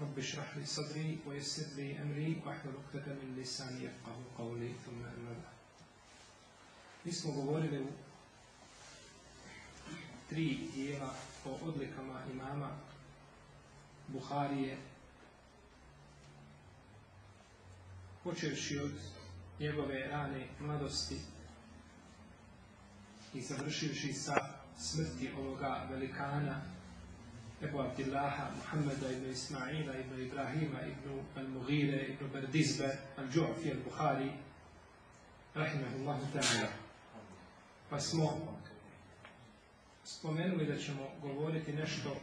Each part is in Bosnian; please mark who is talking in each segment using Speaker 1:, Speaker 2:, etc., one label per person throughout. Speaker 1: رب اشرح لي صدري ويسر لي أمري واحلل عقدة من لساني يفقه قولي ثم أما بعد Mi smo govorili u tri dijela o odlikama imama Buharije, počevši od njegove rane mladosti i završivši sa smrti ovoga velikana Ebu Abdillaha, Muhammeda ibn Ismaila, ibn Ibrahima, ibn Al-Mughire, ibn Berdizbe, Al-đu'fi, Al-Bukhari, rahimahullahu ta'ala. Pa smo spomenuli da ćemo govoriti nešto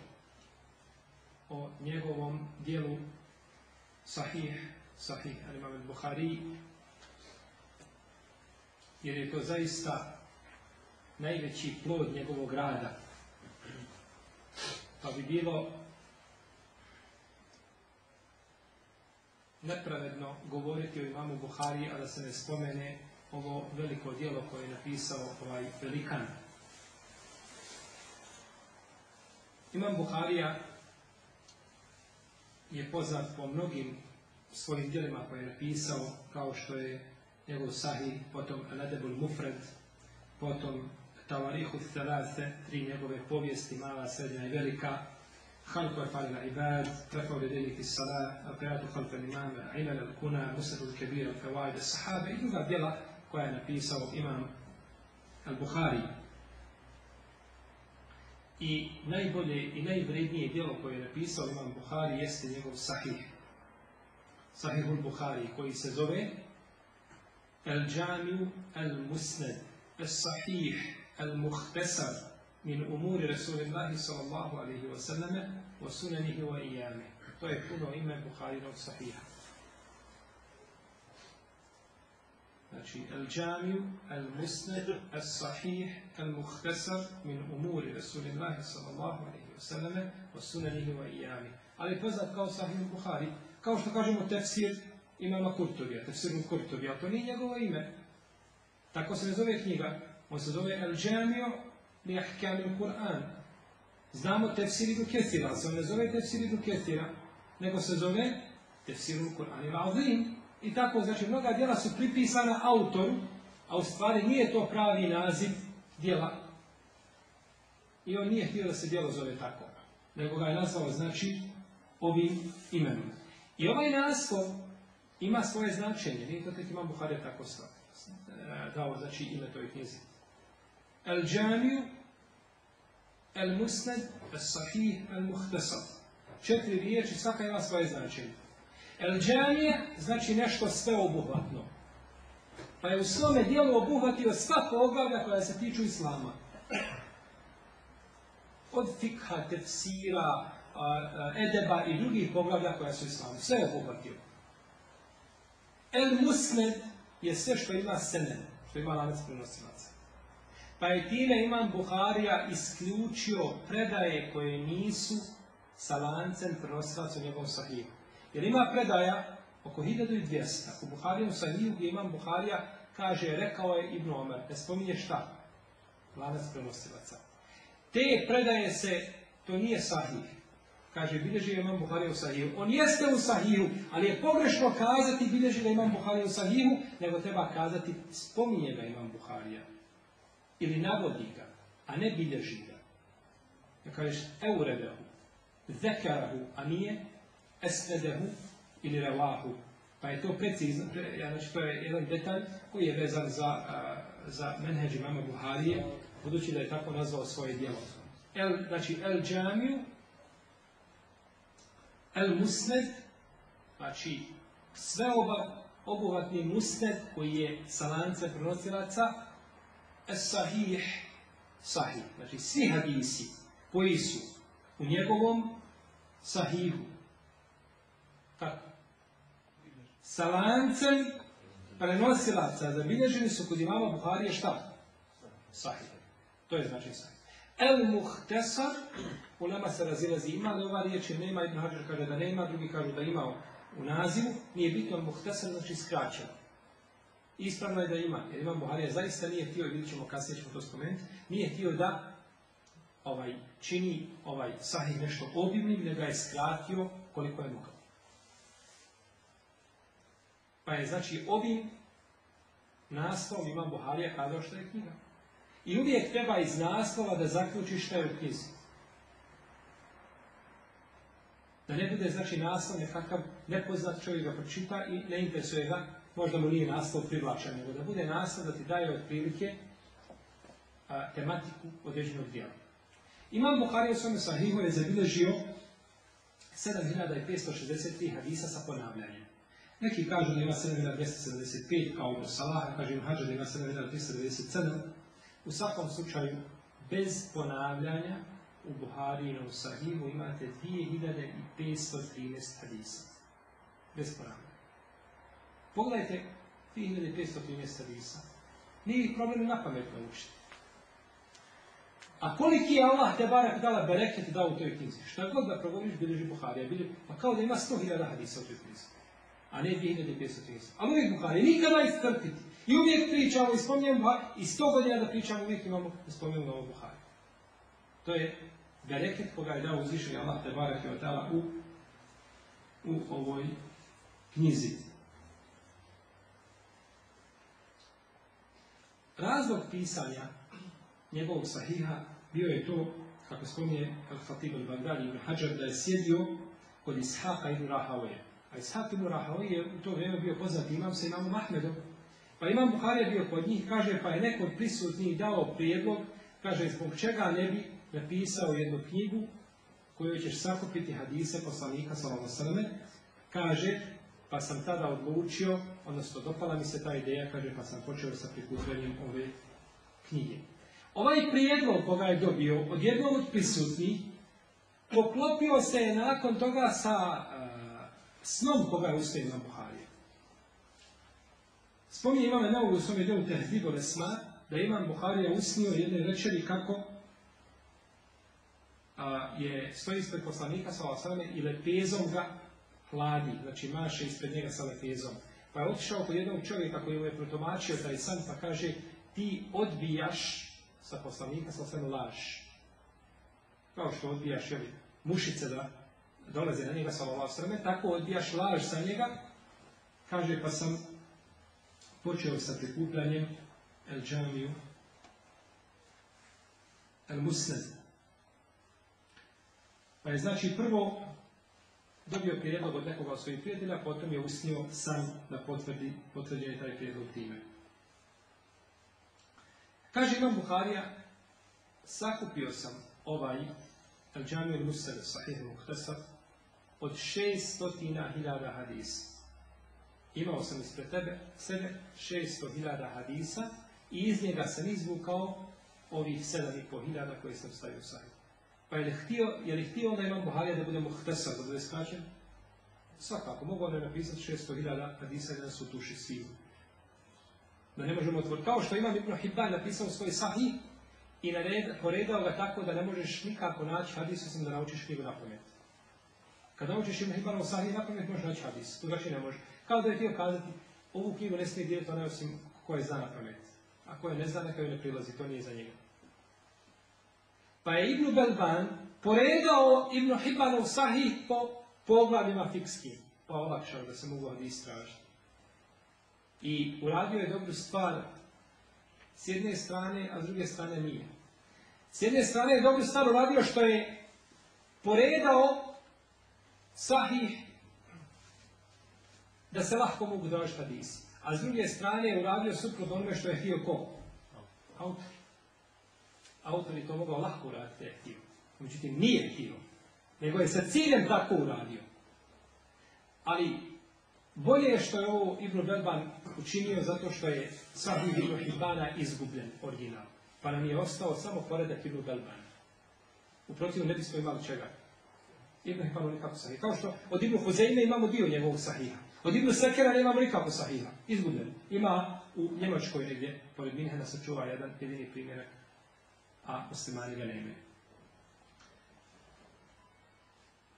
Speaker 1: o njegovom dijelu Sahih, Sahih al-Imam al-Bukhari, jer je to zaista najveći plod njegovog rada pa bi bilo nepravedno govoriti o imamu Buhari, a da se ne spomene ovo veliko dijelo koje je napisao ovaj velikan. Imam Buharija je poznat po mnogim svojim dijelima koje je napisao, kao što je njegov sahih, potom Anadebul Mufred, potom Tavarihu Thalase, tri njegove povijesti, mala, srednja i velika, Halko je falila خلق أفعال العباد رفع لديه في الصلاة القراءة خلف الإمام علل الكنى مسند الكبير الفوائد sahabe i druga djela koja je napisao imam Al-Bukhari. I najbolje i najvrednije djelo koje je napisao imam Bukhari jeste njegov sahih. Sahih al Bukhari koji se zove al đamiu al Musned al Sahih المختصر من أمور رسول الله صلى الله عليه وسلم وسننه وإيامه ويكون طيب، إما البخاري صحيح الجامع المسند الصحيح المختصر من أمور رسول الله صلى الله عليه وسلم وسننه وإيامه على فزاد كاو صحيح البخاري كاو شتكاجم التفسير إمام كرتبيا تفسير كرتبيا طولين يقول إما تاكو سنزوية книга On se zove El Džamio li ahkamil Kur'an. Znamo tefsir i dukesira, ali se on ne zove tefsir i nego se zove tefsir Kur'an al I tako, znači, mnoga djela su pripisana autoru, a u stvari nije to pravi naziv djela. I on nije htio da se djelo zove tako, nego ga je nazvao, znači, ovim imenom. I ovaj naslov ima svoje značenje, nije to tek ima Buhare tako sva, dao znači ime toj knjizi al đamiju El-musned, al sahih al muhtesad Četiri riječi, svaka ima svoje značenje. al đamije znači nešto sveobuhvatno. Pa je u svome dijelu obuhvatio sva poglavlja koja se tiču islama. Od fikha, tefsira, edeba i drugih poglavlja koja su islamu. Sve je obuhvatio. El musned je sve što ima senen, što ima lanac prenosilaca. Pa je time Imam Buharija isključio predaje koje nisu sa lancem prenosilac u njegovom sahiju. Jer ima predaja oko 1200. U Buharijom sahiju gdje Imam Buharija kaže, rekao je Ibn Omer, ne spominje šta? Lanac prenosilaca. Te predaje se, to nije sahih. Kaže, bilježi je imam Buharija u sahiju. On jeste u sahiju. ali je pogrešno kazati bilježi da imam Buharija u sahiju, nego treba kazati spominje da imam Buharija ili navodi ga, a ne bilježi ga. Da kažeš euredahu, zekarahu, a nije esvedehu ili relahu. Pa je to precizno, znači to je jedan detalj koji je vezan za, a, za menheđi mama Buharije, budući da je tako nazvao svoje djelo. El, znači, el džamiju, el musned, znači sve oba obuhvatni musned koji je salance lance sahih, sahih, znači svi hadisi koji su u njegovom sahihu. Kako? Sa lancem prenosilaca zabilježeni su kod imama Buharije šta? Sahih. To je znači sahih. El muhtesar, u nama se razilazi ima, ali ova riječ je nema, jedna kada kaže da nema, drugi kažu da ima u nazivu, nije bitno, muhtesar znači skraćeno. Ispravno je da ima, jer Imam Buharija zaista nije htio, vidjet ćemo kasnije ćemo to spomenuti, nije htio da ovaj, čini ovaj sahih nešto obimnim, nego je skratio koliko je mogao. Pa je znači ovim naslovom Imam Buharija kazao što je knjiga. I uvijek treba iz naslova da zaključi što je u knjizi. Da ne bude znači naslov nekakav nepoznat čovjek ga pročita i ne interesuje ga možda mu nije naslov privlačan, nego da bude naslov da ti daje otprilike a, tematiku određenog dijela. Imam Buhari u svome sahihu je zabilježio 7563 hadisa sa ponavljanjem. Neki kažu da ima 7275 kao u Salaha, kaže im da ima 7397. U svakom slučaju, bez ponavljanja, u i u Sahihu imate 2513 hadisa. Bez ponavljanja. Pogledajte 3513 risa, Nije ih problem na pamet naučiti. A koliki je Allah te barak dala bereket dao u toj knjizi? Što je god da progovoriš, bilježi Buharija. Bilježi, pa kao da ima 100.000 hadisa u toj knjizi. A ne 2530. A uvijek Buhari, nikada iscrpiti. I uvijek pričamo i spominjamo Buhari. I 100 godina da pričamo, uvijek imamo da spominjamo ovo Buhari. To je bereket koga je dao uzvišenje Allah te barak u, u ovoj knjizi. Razlog pisanja njegovog sahiha bio je to, kako spominje Al-Fatib al-Bagdad ibn Hajar, da je sjedio kod Ishaqa ibn Rahawaya. A Ishaq ibn Rahawaya je u to vrijeme bio poznat imam sa imamom Ahmedom. Pa imam Buhari bio kod njih, kaže, pa je neko prisutni dao prijedlog, kaže, zbog čega ne bi napisao jednu knjigu koju ćeš sakupiti hadise poslanika sallallahu kaže, pa sam tada odlučio, odnosno dopala mi se ta ideja, kaže, pa sam počeo sa prikupljanjem ove knjige. Ovaj prijedlog koga je dobio od jednog od prisutnih, poklopio se je nakon toga sa e, snom koga je ustao na Buharije. Spominje imame na u svom te Tehzibu sma, da imam Buharija usnio jedne večeri kako a, je stoji ispred poslanika sa i lepezom ga hladi, znači maše ispred njega sa lefezom. Pa je otišao kod jednog čovjeka koji mu je protomačio taj san, pa kaže, ti odbijaš sa poslanika sa sve laž. Kao što odbijaš jeli, mušice da dolaze na njega sa strane, tako odbijaš laž sa njega. Kaže, pa sam počeo sa prikupljanjem El Džamiju, El Musned. Pa je znači prvo dobio prijedlog od nekoga od svojih prijatelja, potom je usnio sam da potvrdi, potvrđen je taj prijedlog time. Kaže Imam Buharija, sakupio sam ovaj Al-đamir Musar, Sahih Muhtasar, od 600.000 hadisa. Imao sam ispred tebe, sebe 600.000 hadisa i iz njega sam izvukao ovih hiljada koje sam stavio u pa je li htio, je li htio onda imam Buharija da bude muhtesar, da bude skraćen? Svakako, mogao je napisati 600.000 hadisa da su tuši svi. Da ne možemo otvoriti. Kao što imam Ibn Hibban napisao svoj sahih i nared, poredao ga tako da ne možeš nikako naći hadis osim da naučiš knjigu na pamet. Kad naučiš Ibn sahi sahih na pamet možeš naći hadis, drugačije ne možeš. Kao da je htio kazati, ovu knjigu ne smije dijeliti onaj osim koja je zna na pamet. A koja ne zna, neka joj ne prilazi, to nije za njega. Pa je Ibn Belban poredao Ibn Hibanov sahih po poglavima fikski pa olakšao da se mogu ovdje istražiti. I uradio je dobru stvar s jedne strane, a s druge strane nije. S jedne strane je dobru stvar uradio što je poredao sahih da se lahko mogu doći hadisi. A s druge strane je uradio suprot onome što je htio ko? Autor autor je to mogao lahko uraditi da je htio. Međutim, nije htio. Nego je sa ciljem tako uradio. Ali bolje je što je ovo Ibn Belban učinio zato što je u Ibn Hibana izgubljen original. Pa nam je ostao samo poredak Ibn Belban. U protivu ne bismo imali čega. Ibn Hibana nikako sahih. Kao što od Ibn Huzeime imamo dio njegovog Sahija, Od Ibn Sekera nemamo nikako Sahija, Izgubljen. Ima u Njemačkoj negdje, pored Minhena se čuva jedan jedini primjerak a muslimani ga nemaju.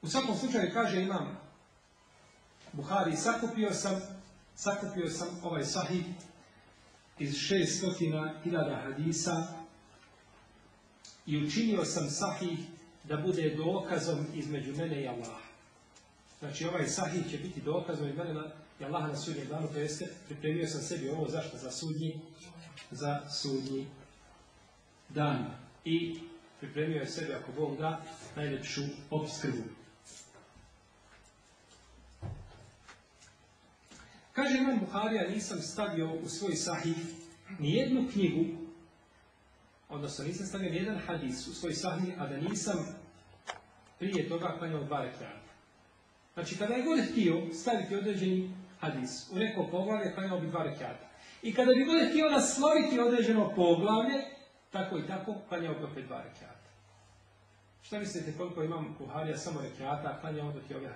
Speaker 1: U svakom slučaju kaže imam Buhari, sakupio sam, sakupio sam ovaj sahih iz šestotina hiljada hadisa i učinio sam sahih da bude dokazom između mene i Allaha. Znači ovaj sahih će biti dokazom između mene i Allaha na sudnjem danu, to jeste pripremio sam sebi ovo zašto za sudnji, za sudnji dan i pripremio je sebe, ako Bog da, najljepšu obskrbu. Kaže Imam Buharija, nisam stavio u svoj sahih nijednu knjigu, odnosno nisam stavio jedan hadis u svoj sahih, a da nisam prije toga klanjao dva rekiata. Znači, kada je god htio staviti određeni hadis u neko poglavlje, klanjao bi dva I kada bi god htio nasloviti određeno poglavlje, tako i tako, klanjao bi opet dva rekiata. Šta mislite koliko imam Buharija samo rekiata, a klanjao dok je ove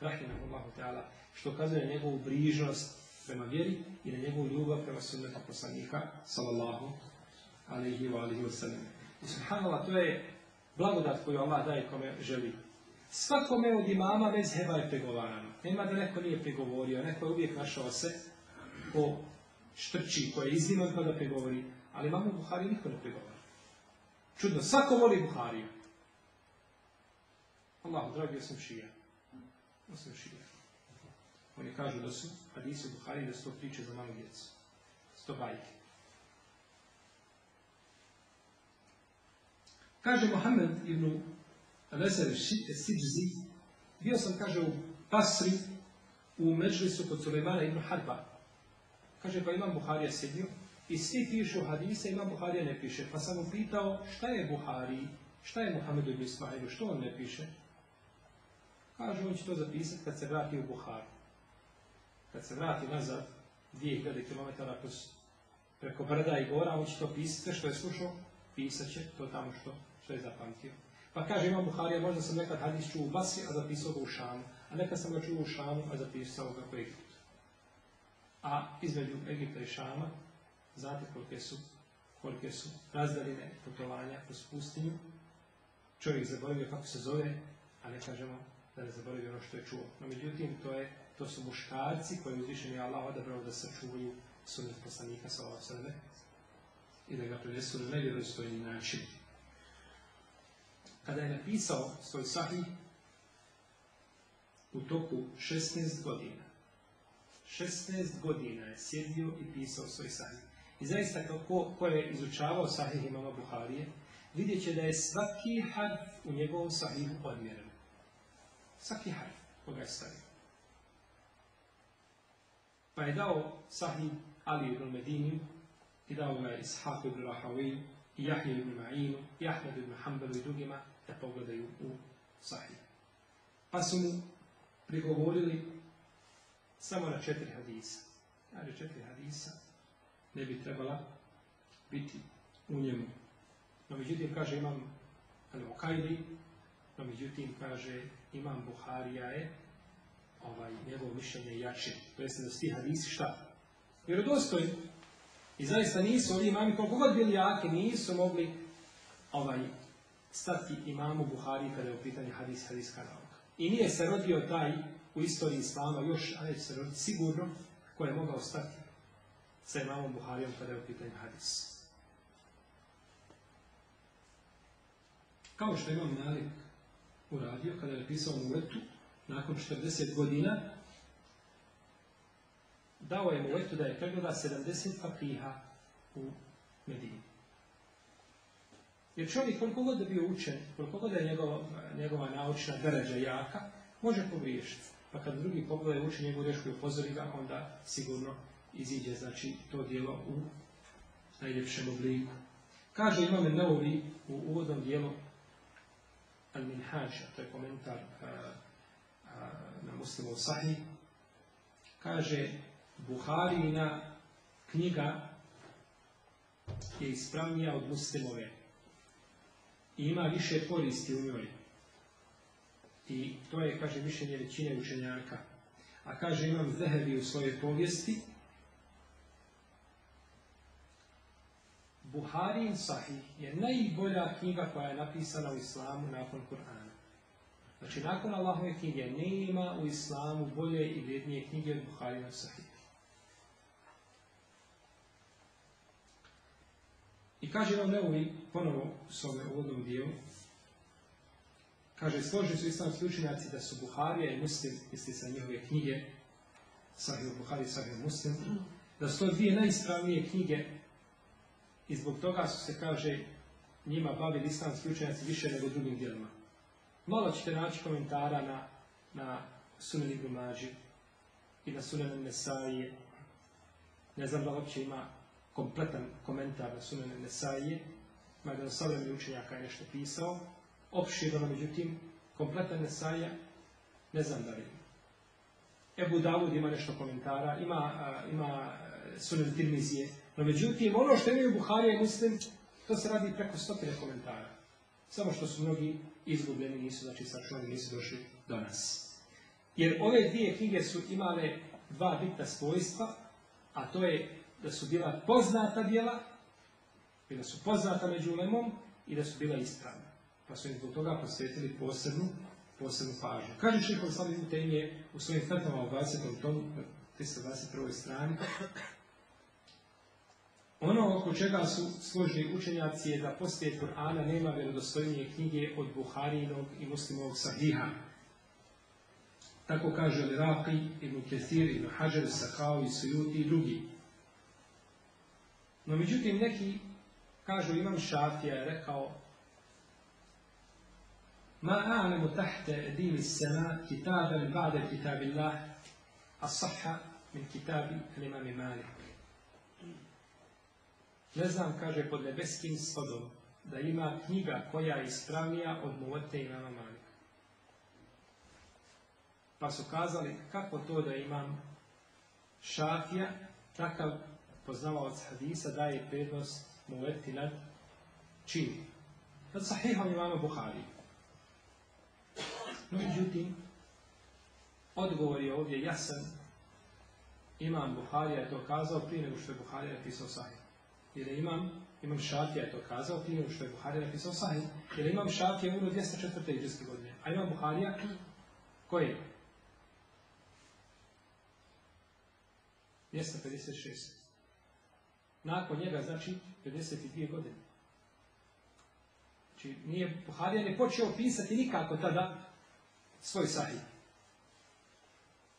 Speaker 1: Rahim, je Allah Teala, što kazuje na njegovu brižnost prema vjeri i na njegovu ljubav prema sunnetu poslanika, sallallahu alaihi wa alaihi wa sallam. Subhanallah, to je blagodat koju Allah daje kome želi. Svakome od imama heba je pregovarano. Nema da neko nije pregovorio, neko je uvijek našao se po štrči koje je iznimno kada pregovori. Ali imamo Buhari niko ne prigovara. Čudno, svako voli Buhari. Allahu, dragi, ja sam šija. Ja sam šija. Oni kažu da su hadisi Buhari da sto priče za malu djecu. Sto bajke. Kaže Mohamed ibn Veser Sidzi, bio sam, kaže, u Pasri, u Međlisu kod Sulemana ibn Harba. Kaže, pa imam Buharija sedio, i svi pišu hadise, imam Buharija ne piše. Pa sam mu pitao šta je Buhari, šta je Muhammedu ibn Ismailu, što on ne piše? Kaže, on će to zapisati kad se vrati u Buhari. Kad se vrati nazad, hiljade kilometara preko brda i gora, on će to pisati, što je slušao, pisat će to tamo što, što je zapamtio. Pa kaže Imam Buharija, možda sam nekad hadis čuo u Basri, a zapisao ga u Šamu. A nekad sam ga čuo u Šamu, a zapisao ga u A između Egipta i Šama Znate kolike su, kolike su razdaljene putovanja kroz pustinju. Čovjek zaboravio kako se zove, a ne kažemo da ne zaboravio ono što je čuo. No međutim, to, je, to su muškarci uzvišen je Allah odabrao da sačuvaju čuju poslanika sa ova sebe i da ga prinesu na nevjerojstojni način. Kada je napisao svoj sahih u toku 16 godina, 16 godina je sjedio i pisao svoj sahih. I zaista kako ko je izučavao sahih imama Buharije, vidjet će da je svaki harf u njegovom sahihu odmjeren. Svaki harf koga je stavio. Pa je dao sahih Ali ibn Medini, i dao ga Ishaq ibn Rahawi, i Jahje ibn Ma'inu i Ahmed ibn Hanbalu i drugima da pogledaju u sahih. Pa su mu prigovorili samo na četiri hadisa. Kaže četiri hadisa ne bi trebala biti u njemu. No međutim, kaže imam Al-Muqajdi, no međutim, kaže imam Buharija je ovaj, njegov mišljenje jače. To jeste da su ti hadisi šta? Vjerodostojni. I zaista nisu ovi imami, koliko god bili jake, nisu mogli ovaj, stati imamu Buhari kada je u pitanju hadis, hadiska nauka. I nije se rodio taj u istoriji islama, još, ali se rodio sigurno, koji je mogao stati sa imamom Buharijom kada je u pitanju hadis. Kao što imam Malik uradio kada je pisao Muvetu, nakon 40 godina, dao je Muvetu da je pregleda 70 papiha u Medini. Jer čovjek koliko god da bio učen, koliko god da je njegova, njegova naučna dređa jaka, može pogriješiti. Pa kad drugi pogleda je učen njegovu grešku i upozori ga, onda sigurno iziđe znači to dijelo u najljepšem obliku. Kaže Imam Nauvi u uvodnom dijelu Al-Minhaj, to je komentar uh, uh, na muslimu Sahi, kaže Buharina knjiga je ispravnija od muslimove i ima više koristi u njoj. I to je, kaže, mišljenje većine učenjaka. A kaže, imam Zehebi u svojoj povijesti, Buharin Sahih je najbolja knjiga koja je napisana u islamu nakon Kur'ana. Znači, nakon Allahove knjige nema u islamu bolje i vrednije knjige od Buharina Sahih. I kaže nam Neuvi, ponovo u ovom uvodnom dijelu, kaže, složili su islamski učenjaci da su Buharija i Muslim, misli sa njihove knjige, Sahih Buhari, Sahih Muslim, da su to dvije najispravnije knjige i zbog toga su se, kaže, njima bavili islamski učenjaci više nego drugim dijelima. Malo ćete naći komentara na, na Sunan i na Sunan Nesaije. Ne znam da uopće ima kompletan komentar na Sunan Nesaije, da je učenjaka nešto pisao, opširano, međutim, kompletan Nesaija, ne znam da li Ebu Dawud ima nešto komentara, ima, a, ima Sunan no međutim, ono što imaju Buharija i Muslim, to se radi preko stotine komentara. Samo što su mnogi izgubljeni, nisu znači sačuvani, nisu došli do nas. Jer ove dvije knjige su imale dva bitna svojstva, a to je da su bila poznata djela, i da su poznata među ulemom i da su bila ispravna. Pa su im zbog toga posvetili posebnu, posebnu pažnju. Kaže Šeho Islam Ibn u svojim fetama u 20. tomu, 321. strani, ono oko čega su složni učenjaci je da poslije Kur'ana nema vjerodostojnije knjige od Buharinog i muslimovog sahiha. Tako kaže Al-Raqi, i Ketir, Ibn Hajar, Sakao i Sujuti i drugi. No međutim, neki kažu Imam Šafija je rekao Ma a'lamu tahte edimi sena kitaben ba'de kitabillah as saha min kitabi al imam Malik. Ne znam, kaže, pod nebeskim sodom, da ima knjiga koja je ispravnija od Muvate i Mama Pa su kazali, kako to da imam Šafija, takav poznavaoc hadisa, daje prednost Muveti nad čim? Nad sahihom imamo Buhari. No, međutim, odgovor je ovdje jasan. Imam Buharija je to kazao prije nego što je Buharija napisao sahih jer imam, imam Šafija je to kazao, prije što je Buharija napisao sahi, jer imam Šafija umro 204. iđeske godine, a imam Buharija koje? 256. Nakon njega znači 52 godine. Znači nije Buharija ne počeo pisati nikako tada svoj sahi.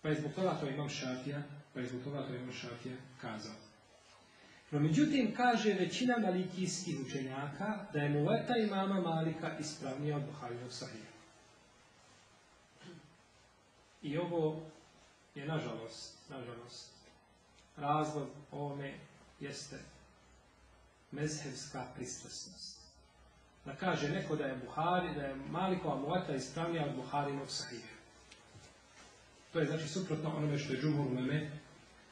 Speaker 1: Pa je zbog toga to imam šatija, pa je zbog toga to imam šatija, kazao. No međutim, kaže većina malikijskih učenjaka da je i imama Malika ispravnija od Buharijog sahija. I ovo je nažalost, nažalost, razlog ovome jeste mezhevska pristrasnost. Da kaže neko da je Buhari, da je Malikova muveta ispravnija od Buharinog sahija. To je znači suprotno onome što je Džumhur Meme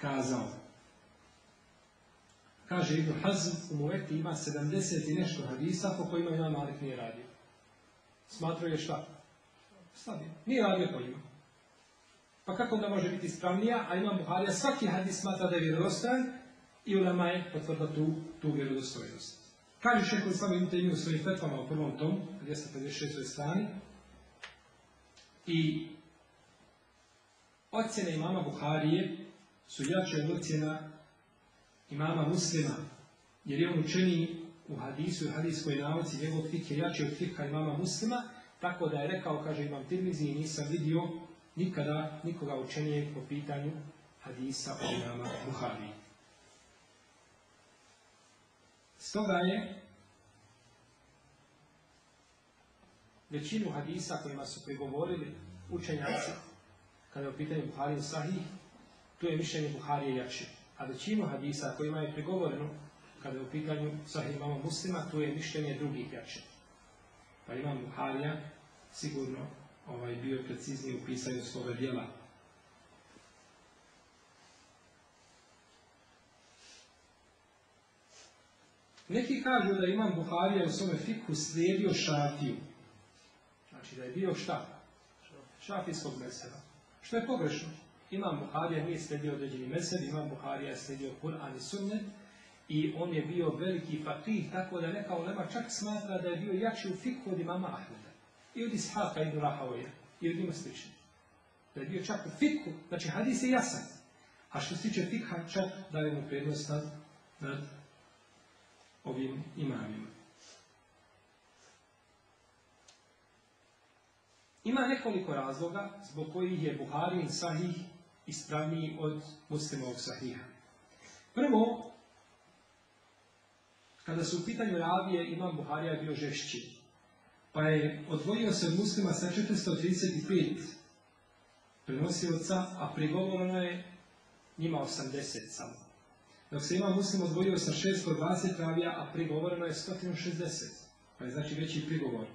Speaker 1: kazao. Kaže Ibn Hazm u Muveti ima 70 i nešto hadisa po kojima Imam Malik nije radio. Smatrao je šta? Slabije. Nije radio po njima. Pa kako onda može biti ispravnija, a Imam Buharija svaki hadis smatra da je vjerodostojan i ulema je potvrda tu, tu vjerodostojnost. Kaže šeho Islam Ibn Taymi u svojim fetvama u prvom tomu, 256. strani, i ocjene imama Buharije su jače od ocjena imama muslima, jer je on učeni u hadisu i hadiskoj nauci njegov fik je jači od fika imama muslima, tako da je rekao, kaže imam Tirmizi, nisam vidio nikada nikoga učenije po pitanju hadisa o imama Buhari. Stoga je većinu hadisa kojima su prigovorili učenjaci, kada je u pitanju Buhari Sahih, tu je mišljenje Buhari je jači. A većinu hadisa kojima je prigovoreno, kada je u pitanju sahih imama muslima, tu je mišljenje drugih jače. Pa imam Buharija sigurno ovaj, bio precizniji u pisanju svoga djela. Neki kažu da imam Buharija u svome fiku slijedio šafiju. Znači da je bio šta? Šafijskog mesela. Što je pogrešno. Imam Buharija nije sledio određeni mesel, Imam Buharija je sledio Kur'an i Sunnet i on je bio veliki fakih, tako da neka ulema čak smatra da je bio jači u fikhu od imama Ahmeda. I od Ishaqa i Durahaoja, i od njima slično. Da je bio čak u fikhu, znači hadis je jasan. A što se tiče fikha, čak daje mu prednost nad, nad ovim imamima. Ima nekoliko razloga zbog kojih je Buharin sahih ispravniji od muslimovog sahiha. Prvo, kada su u pitanju ravije, Imam Buharija bio žešći, pa je odvojio se od muslima sa 435 prenosioca, a prigovoreno je njima 80 samo. Dok se ima muslim odvojio sa 620 ravija, a prigovoreno je 160, pa je znači veći prigovor.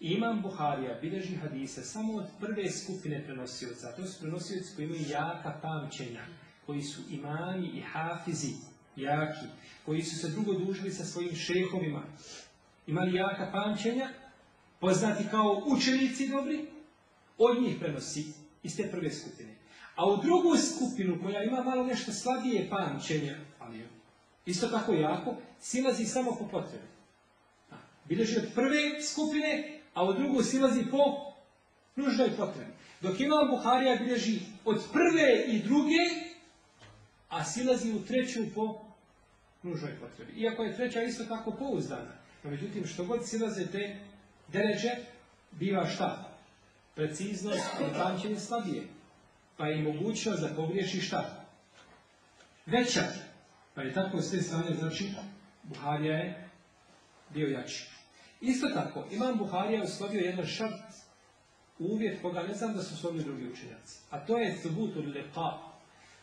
Speaker 1: Imam Buharija bilježi hadise samo od prve skupine prenosioca, to su prenosioci koji imaju jaka pamćenja, koji su imani i hafizi, jaki, koji su se drugo dužili sa svojim šehovima, imali jaka pamćenja, poznati kao učenici dobri, od njih prenosi iz te prve skupine. A u drugu skupinu koja ima malo nešto slabije pamćenja, ali isto tako jako, silazi samo po potrebi. Bilježi od prve skupine a u drugu silazi po nužnoj potrebi. Dok imam Buharija bilježi od prve i druge, a silazi u treću po nužnoj potrebi. Iako je treća isto tako pouzdana. No, međutim, što god silaze te deređe, biva šta? Preciznost od slabije. Pa je mogućnost da pogriješi šta? Veća. Pa je tako s te strane, znači, Buharija je bio jači. Isto tako, Imam Buharija uslovio jedan šart, uvjet koga ne znam da su uslovili drugi učenjaci. A to je thubutu Lepa,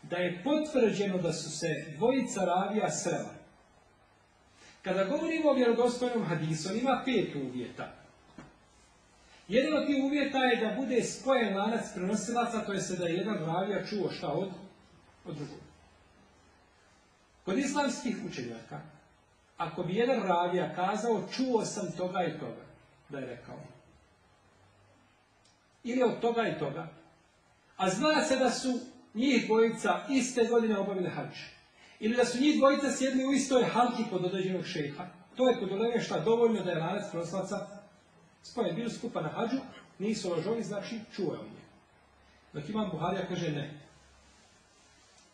Speaker 1: da je potvrđeno da su se dvojica ravija srela. Kada govorimo o vjerodostojnom hadisu, ima pet uvjeta. Jedan od tih uvjeta je da bude spojen lanac prenosilaca, to je se da je jedan ravija čuo šta od, od drugog. Kod islamskih učenjaka ako bi jedan ravija kazao, čuo sam toga i toga, da je rekao. Ili od toga i toga. A zna se da su njih dvojica iste godine obavili hač. Ili da su njih dvojica sjedli u istoj halki kod određenog šeha. To je kod šta dovoljno da je lanac proslaca je Bili skupa na hađu, nisu ložovi, znači čuo je on je. Dok imam Buharija kaže ne.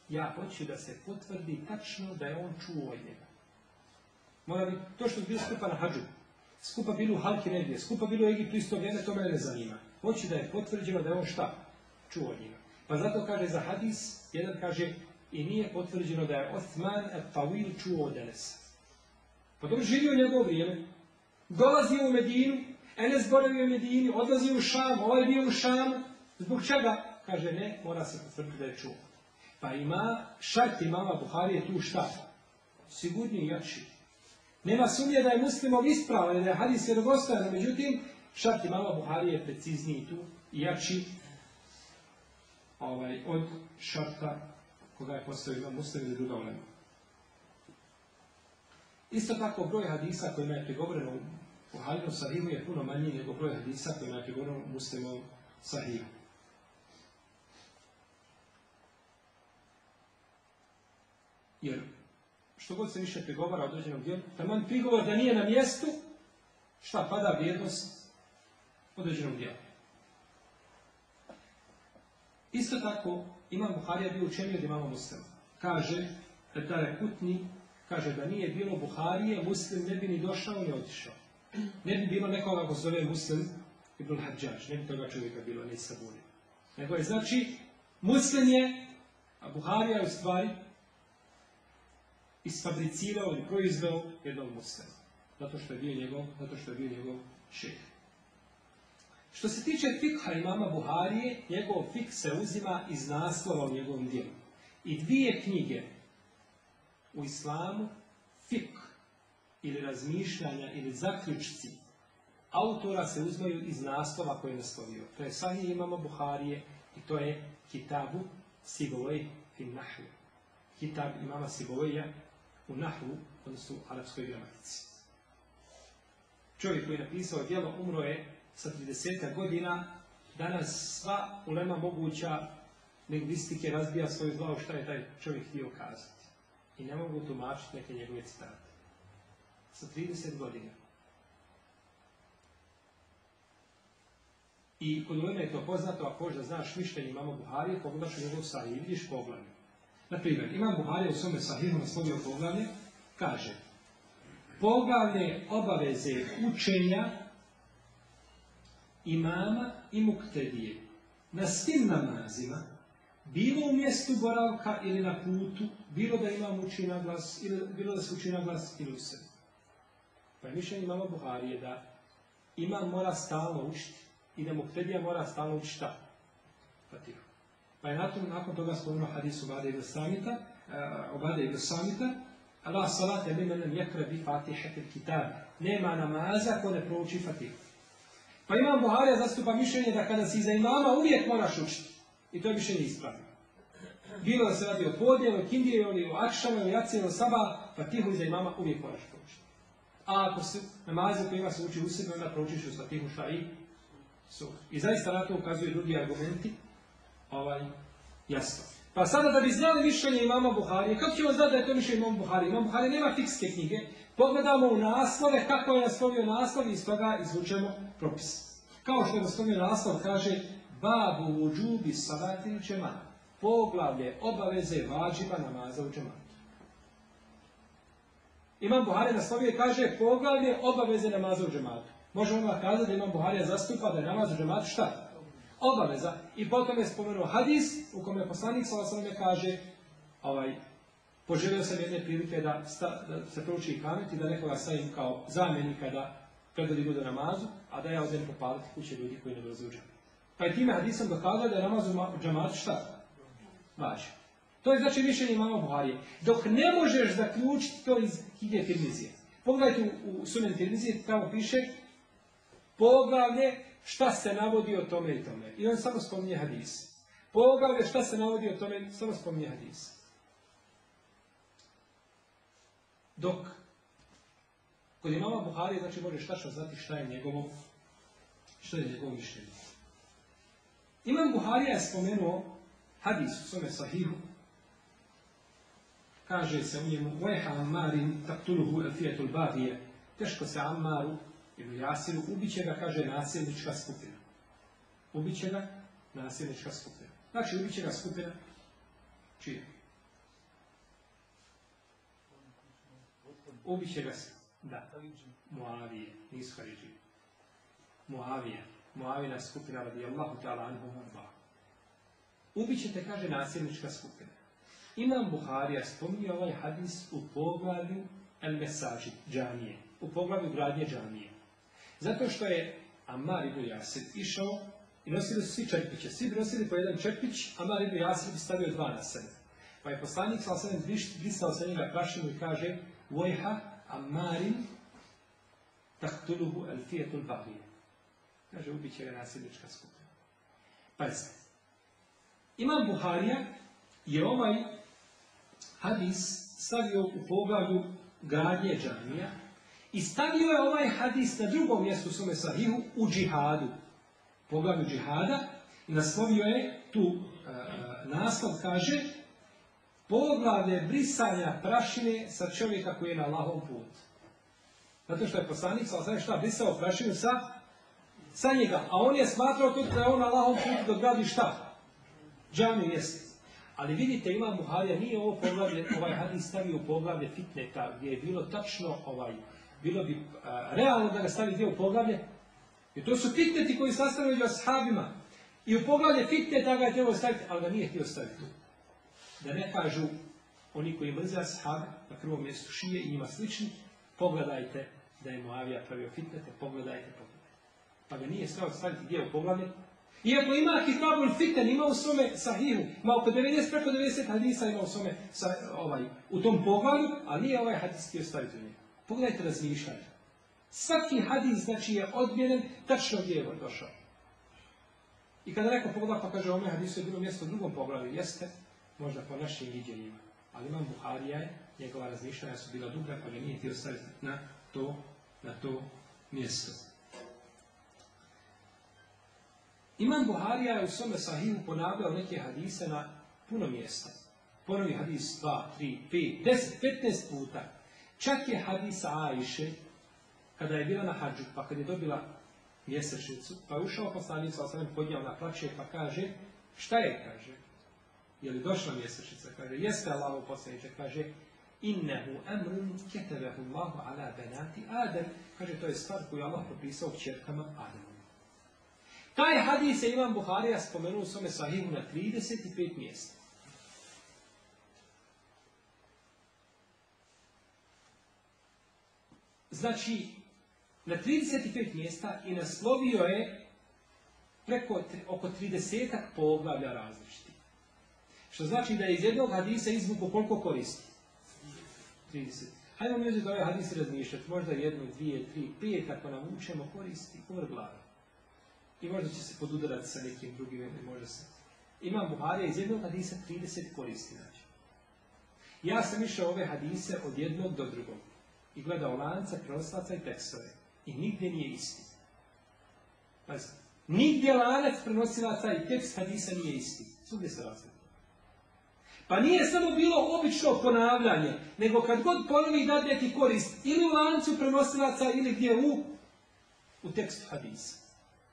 Speaker 1: Ja hoću da se potvrdi tačno da je on čuo od njega. Mora to što bi bilo skupa na hađu, skupa bilo u Halki negdje, skupa bilo u Egiptu isto vrijeme, to mene ne zanima. Hoće da je potvrđeno da je on šta? Čuo od njega. Pa zato kaže za hadis, jedan kaže, i nije potvrđeno da je Osman Tawil čuo od Enesa. Pa živio njegovo vrijeme. dolazi u Medinu, Enes boravio u Medini, odlazi u Šam, ovaj bio u Šam, Zbog čega? Kaže, ne, mora se potvrdi da je čuo. Pa ima, šart imama Buhari je tu šta? Sigurni i jači. Nema sumnje da je muslimov ispravan i da je hadis vjerodostojan, međutim, šat imama Buhari je precizniji tu i jači ovaj, od šarta koga je postavio imam muslim ili druga ulema. Isto tako broj hadisa kojima je pregovoreno u Halinom sahihu je puno manji nego broj hadisa kojima je u muslimom sahihu. Jer što god se više prigovara određenom dijelu, taman prigovor da nije na mjestu, šta pada vrijednost određenom dijelu. Isto tako, Imam Buharija bio učenio od imama muslima. Kaže, da je kutni, kaže da nije bilo Buharije, muslim ne bi ni došao ni otišao. Ne bi bilo nekoga ko zove muslim Ibn Hadžač, ne bi toga čovjeka bilo, ne Sabuni. Nego je znači, muslim je, a Buharija je u stvari isfabricirao i proizveo jednog Mustafa. Zato što je bio njegov, zato što je bio njegov šeh. Što se tiče fikha imama Buharije, njegov fik se uzima iz naslova u njegovom dijelu. I dvije knjige u islamu, fik ili razmišljanja ili zaključci autora se uzmaju iz naslova koje je naslovio. To je Sahih imama Buharije i to je Kitabu Sibovej Finnahiju. Kitab imama Siboveja u nahu, odnosno u arapskoj gramatici. Čovjek koji je napisao djelo umro je sa 30 godina, danas sva ulema moguća lingvistike razbija svoju glavu šta je taj čovjek htio kazati. I ne mogu tumačiti neke njegove citate. Sa 30 godina. I kod ulema je to poznato, ako možda znaš mišljenje imamo Buharije, pogledaš u njegov sahih, vidiš pogled. Naprimjer, Imam Buhari u svome sahihu svojom poglavlje, kaže Poglavlje obaveze učenja imama i muktedije na svim namazima, bilo u mjestu boravka ili na putu, bilo da imam uči glas, ili, bilo da se uči na glas ili u sebi. Pa je mišljenje imama Buharije da imam mora stalno učiti i da muktedija mora stalno učiti šta? Fatihu. Pa je nakon, nakon toga spomenuo hadis Ubade ibn Samita, uh, Ubade ibn Samita, Allah salate bi menem jekre bi fatihetil kitab. Nema namaza ko ne prouči fatih. Pa imam Buharija zastupa mišljenje da kada si za imama uvijek moraš učiti. I to je mišljenje ispravno. Bilo da se radi o podje, o kindije, ili o akšama, ili pa saba, fatihu iza imama uvijek moraš proučiti. A ako se namaze ima se uči u sebi, onda proučiš u fatihu šta i suh. I zaista na to ukazuju drugi argumenti ovaj, jasno. Pa sada da bi znali mišljenje imama Buharije, kako ćemo znati da je to mišljenje imama Buharije? Imam Buharije nema fikske knjige, pogledamo u naslove, kako je naslovio naslov i iz toga izvučemo propis. Kao što je naslovio naslov, kaže Babu u džubi savati u Poglavlje obaveze vađiva namaza u džemat. Imam Buharija naslovio i kaže poglavlje obaveze namaza u džematu. Možemo vam kazati da Imam Buharija zastupa da je namaz u džematu šta? obaveza. I potom je spomenuo hadis u kome poslanik s.a.v. kaže ovaj, poželio sam jedne prilike da, se prouči kamet i da nekoga stavim kao zamjenika da predvodi budu namazu, a da ja odem popaliti kuće ljudi koji ne dolaze u Pa i time hadisom dokazao da je namaz u džamatu šta? Važi. To je znači mišljenje imamo Buharije. Dok ne možeš zaključiti to iz Hidje Tirmizije. Pogledajte u, u Sunen Tirmizije, tamo piše poglavlje šta se navodi o tome i tome. I on samo spominje hadis. Poglavlje šta se navodi o tome, samo spominje hadis. Dok kod imama Buhari, znači možeš tačno znati šta je njegovo, što je njegovo mišljenje. Imam Buhari je spomenuo hadis u svome sahihu. Kaže se u njemu, taktuluhu Teško se Ammaru ili ubit ubiće ga, kaže, nasilnička skupina. Ubiće ga nasilnička skupina. Znači, ubiće ga skupina čija? Ubiće ga, da, Moavije, nisu Haridži. Moavije, Moavina skupina Allahu ta'ala anhu varba. Ubiće te, kaže, nasilnička skupina. Imam Buharija spominje ovaj hadis u poglavlju El džanije. u poglavlju gradnje džanije zato što je Amar ibn Jasir išao i nosili su svi četpiće. Svi bi nosili po jedan četpić, Amar ibn Jasir bi stavio dva na sebe. Pa je poslanik sa osam brisao sa njega prašinu i kaže Vojha Amarin tahtuluhu fijetun bagije. Kaže, ubit će ga nasilnička skupina. Pazite. Imam Buharija je ovaj hadis stavio u poglavlju gradnje džanija i stavio je ovaj hadis na drugom mjestu svome sahihu u džihadu. Poglavlju džihada naslovio je tu e, naslov, kaže poglavlje brisanja prašine sa čovjeka koji je na lahom put. Zato što je poslanik sa osnovi šta brisao prašinu sa, sa njega. A on je smatrao to da je on na lahom putu da gradi šta? Džami mjestu. Ali vidite, ima Muharija, nije ovo poglavlje, ovaj hadis stavio poglavlje fitneta gdje je bilo tačno ovaj bilo bi realno da ga stavi dio u poglavlje. I to su fitneti koji sastavljaju među ashabima. I u poglavlje da ga je trebao staviti, ali ga nije htio staviti. Da ne kažu oni koji mrze ashab, na prvom mjestu šije i njima slični, pogledajte da je Moavija pravio fitnete, pogledajte, pogledajte. Pa ga nije stavio staviti dio u poglavlje. Iako ima Kitabul Fitan, ima u svome sahihu, ima oko 90, preko 90 hadisa ima u svome, ovaj, u tom poglavlju, ali nije ovaj hadis htio staviti u Pogledajte razmišljanje. Svaki hadis znači je odmjeren, tačno gdje je došao. I kada neko pogleda pa kaže ome hadisu je bilo mjesto u drugom poglavlju, jeste možda po našim vidjenjima. Ali imam Buharija, njegova razmišljanja su bila duga pa ga nije htio staviti na to, na to mjesto. Imam Buharija je u svome sahihu ponavljao neke hadise na puno mjesta. Ponovi hadis 2, 3, 5, 10, 15 puta. Čak je hadis Ajše, kada je bila na hađu, pa kada je dobila mjesečnicu, pa je ušao poslanik sa osanem podijel na plaće, pa kaže, šta je, kaže, je li došla mjesečnica, kaže, jeste u poslaniče, kaže, innehu emrun ketevehu Allahu ala benati Adem, kaže, to je stvar koju Allah propisao čerkama Adem. Taj hadis je Imam Buharija spomenuo u svome sahihu na 35 mjesta. znači, na 35 mjesta i naslovio je preko oko 30 poglavlja različiti Što znači da je iz jednog hadisa izvuku koliko koristi? 30. Hajdemo mi uzeti ovaj hadis razmišljati, možda jedno, dvije, tri, pet, ako učemo koristi, umr glave. I možda će se podudarati sa nekim drugim, ne može se. Imam Buharija iz jednog hadisa 30 koristi. Znači. Ja sam išao ove hadise od jednog do drugog i gledao lanca, prenoslaca i tekstove. I nigdje nije isti. Pazite, nigdje lanac prenosilaca i tekst hadisa nije isti. Svugdje se razgleda. Pa nije samo bilo obično ponavljanje, nego kad god ponovi dadne ti korist ili u lancu prenosilaca ili gdje u, u tekstu hadisa.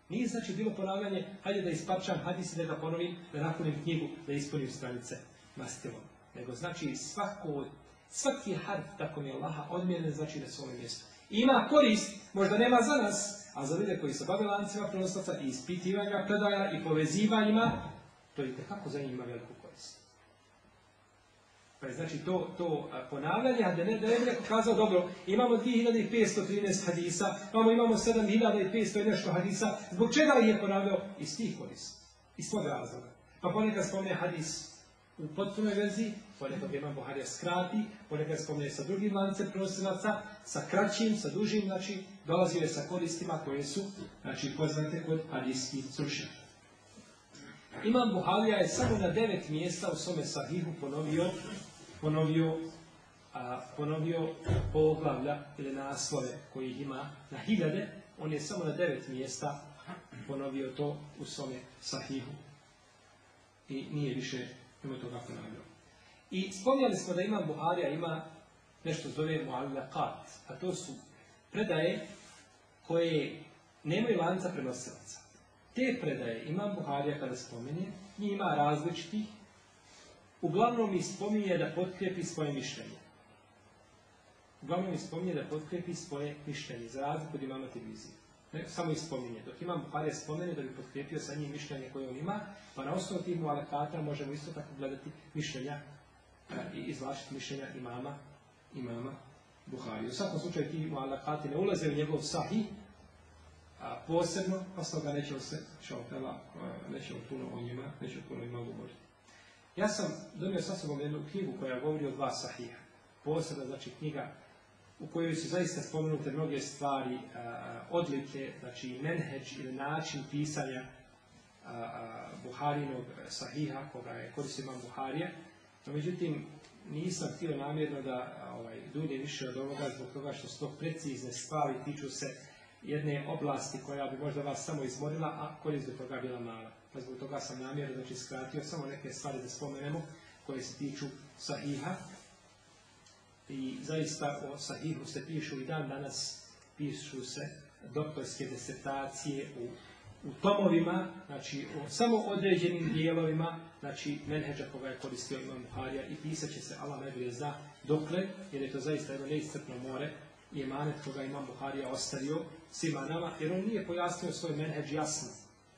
Speaker 1: Nije znači bilo ponavljanje, hajde da ispačam hadis da ga ponovim, da nakonim knjigu, da ispunim stranice mastilom. Nego znači svako Svaki harf tako mi je Allaha odmjeren znači na svoje mjesto. ima korist, možda nema za nas, a za ljude koji se bave lancima pronostavca i ispitivanja, predaja i povezivanjima, to je kako za njima veliku korist. Pa je znači to, to ponavljanje, a da ne, da ne bi kazao, dobro, imamo 2513 hadisa, imamo, imamo 7500 i nešto hadisa, zbog čega li je ponavljao? Iz tih korist, iz svog razloga. Pa ponekad spomne hadis u potpunoj verziji, ponekad Imam Buharija skrati, ponekad spominje sa drugim lancem prenosilaca, sa kraćim, sa dužim, znači dolazio je sa koristima koje su znači, poznate kod hadijskih Imam Buharija je samo na devet mjesta u svome sahihu ponovio, ponovio, a, ponovio poglavlja ili naslove kojih ima na hiljade, on je samo na devet mjesta ponovio to u svome sahihu i nije više to toga ponavljao. I spominjali smo da ima Buharija ima nešto zove a to su predaje koje nemaju lanca prenosilaca. Te predaje ima Buharija kada spominje, njih ima različitih, uglavnom mi spominje da potkrijepi svoje mišljenje. Uglavnom mi spominje da potkrijepi svoje mišljenje, za razliku od imama televizije. Ne, samo ih spominje. Dok imam Buharija spomene da bi potkrijepio sa njim mišljenje koje on ima, pa na osnovu tih mualakata možemo isto tako gledati mišljenja i izvlašiti mišljenja imama, imama Buhari. U svakom slučaju ti mualakati ne ulaze u njegov sahih, a posebno, pa stoga neće se neće o puno o njima, o puno ima govoriti. Ja sam donio sa sobom jednu knjigu koja govori o dva sahiha. Posebna, znači, knjiga u kojoj su zaista spomenute mnoge stvari, a, odlike, znači menheđ ili način pisanja Buharinog sahiha, koga je koristio imam Buharija, no, međutim, nisam htio namjerno da ovaj, dulje više od ovoga zbog toga što su to precizne stvari tiču se jedne oblasti koja bi možda vas samo izmorila, a korist do toga bila mala. Pa zbog toga sam namjerno znači, skratio samo neke stvari da spomenemo koje se tiču sahiha. I zaista o sahihu se pišu i dan danas, pišu se doktorske desertacije u u tomovima, znači o samo određenim dijelovima, znači menheđa koga je koristio Imam Buharija i pisat će se Allah najbolje zna dokle, jer je to zaista jedno neiscrpno more i emanet koga Imam Buharija ostavio svima nama, jer on nije pojasnio svoj menheđ jasno,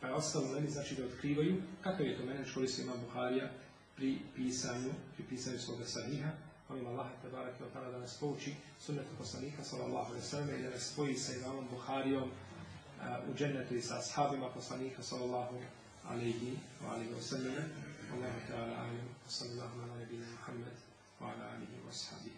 Speaker 1: pa je ostalo meni znači da otkrivaju kakav je to menheđ koristio Imam Buharija pri pisanju, pri pisanju svoga sahiha, Molim Allah te barake da nas pouči sunnetu poslanika sallallahu alejhi ve i da nas spoji sa Imamom Buharijom وجنة أصحاب مقصانيك صلى الله عليه وآله وسلم والله تعالى أعلم وصلى الله على نبينا محمد وعلى آله وأصحابه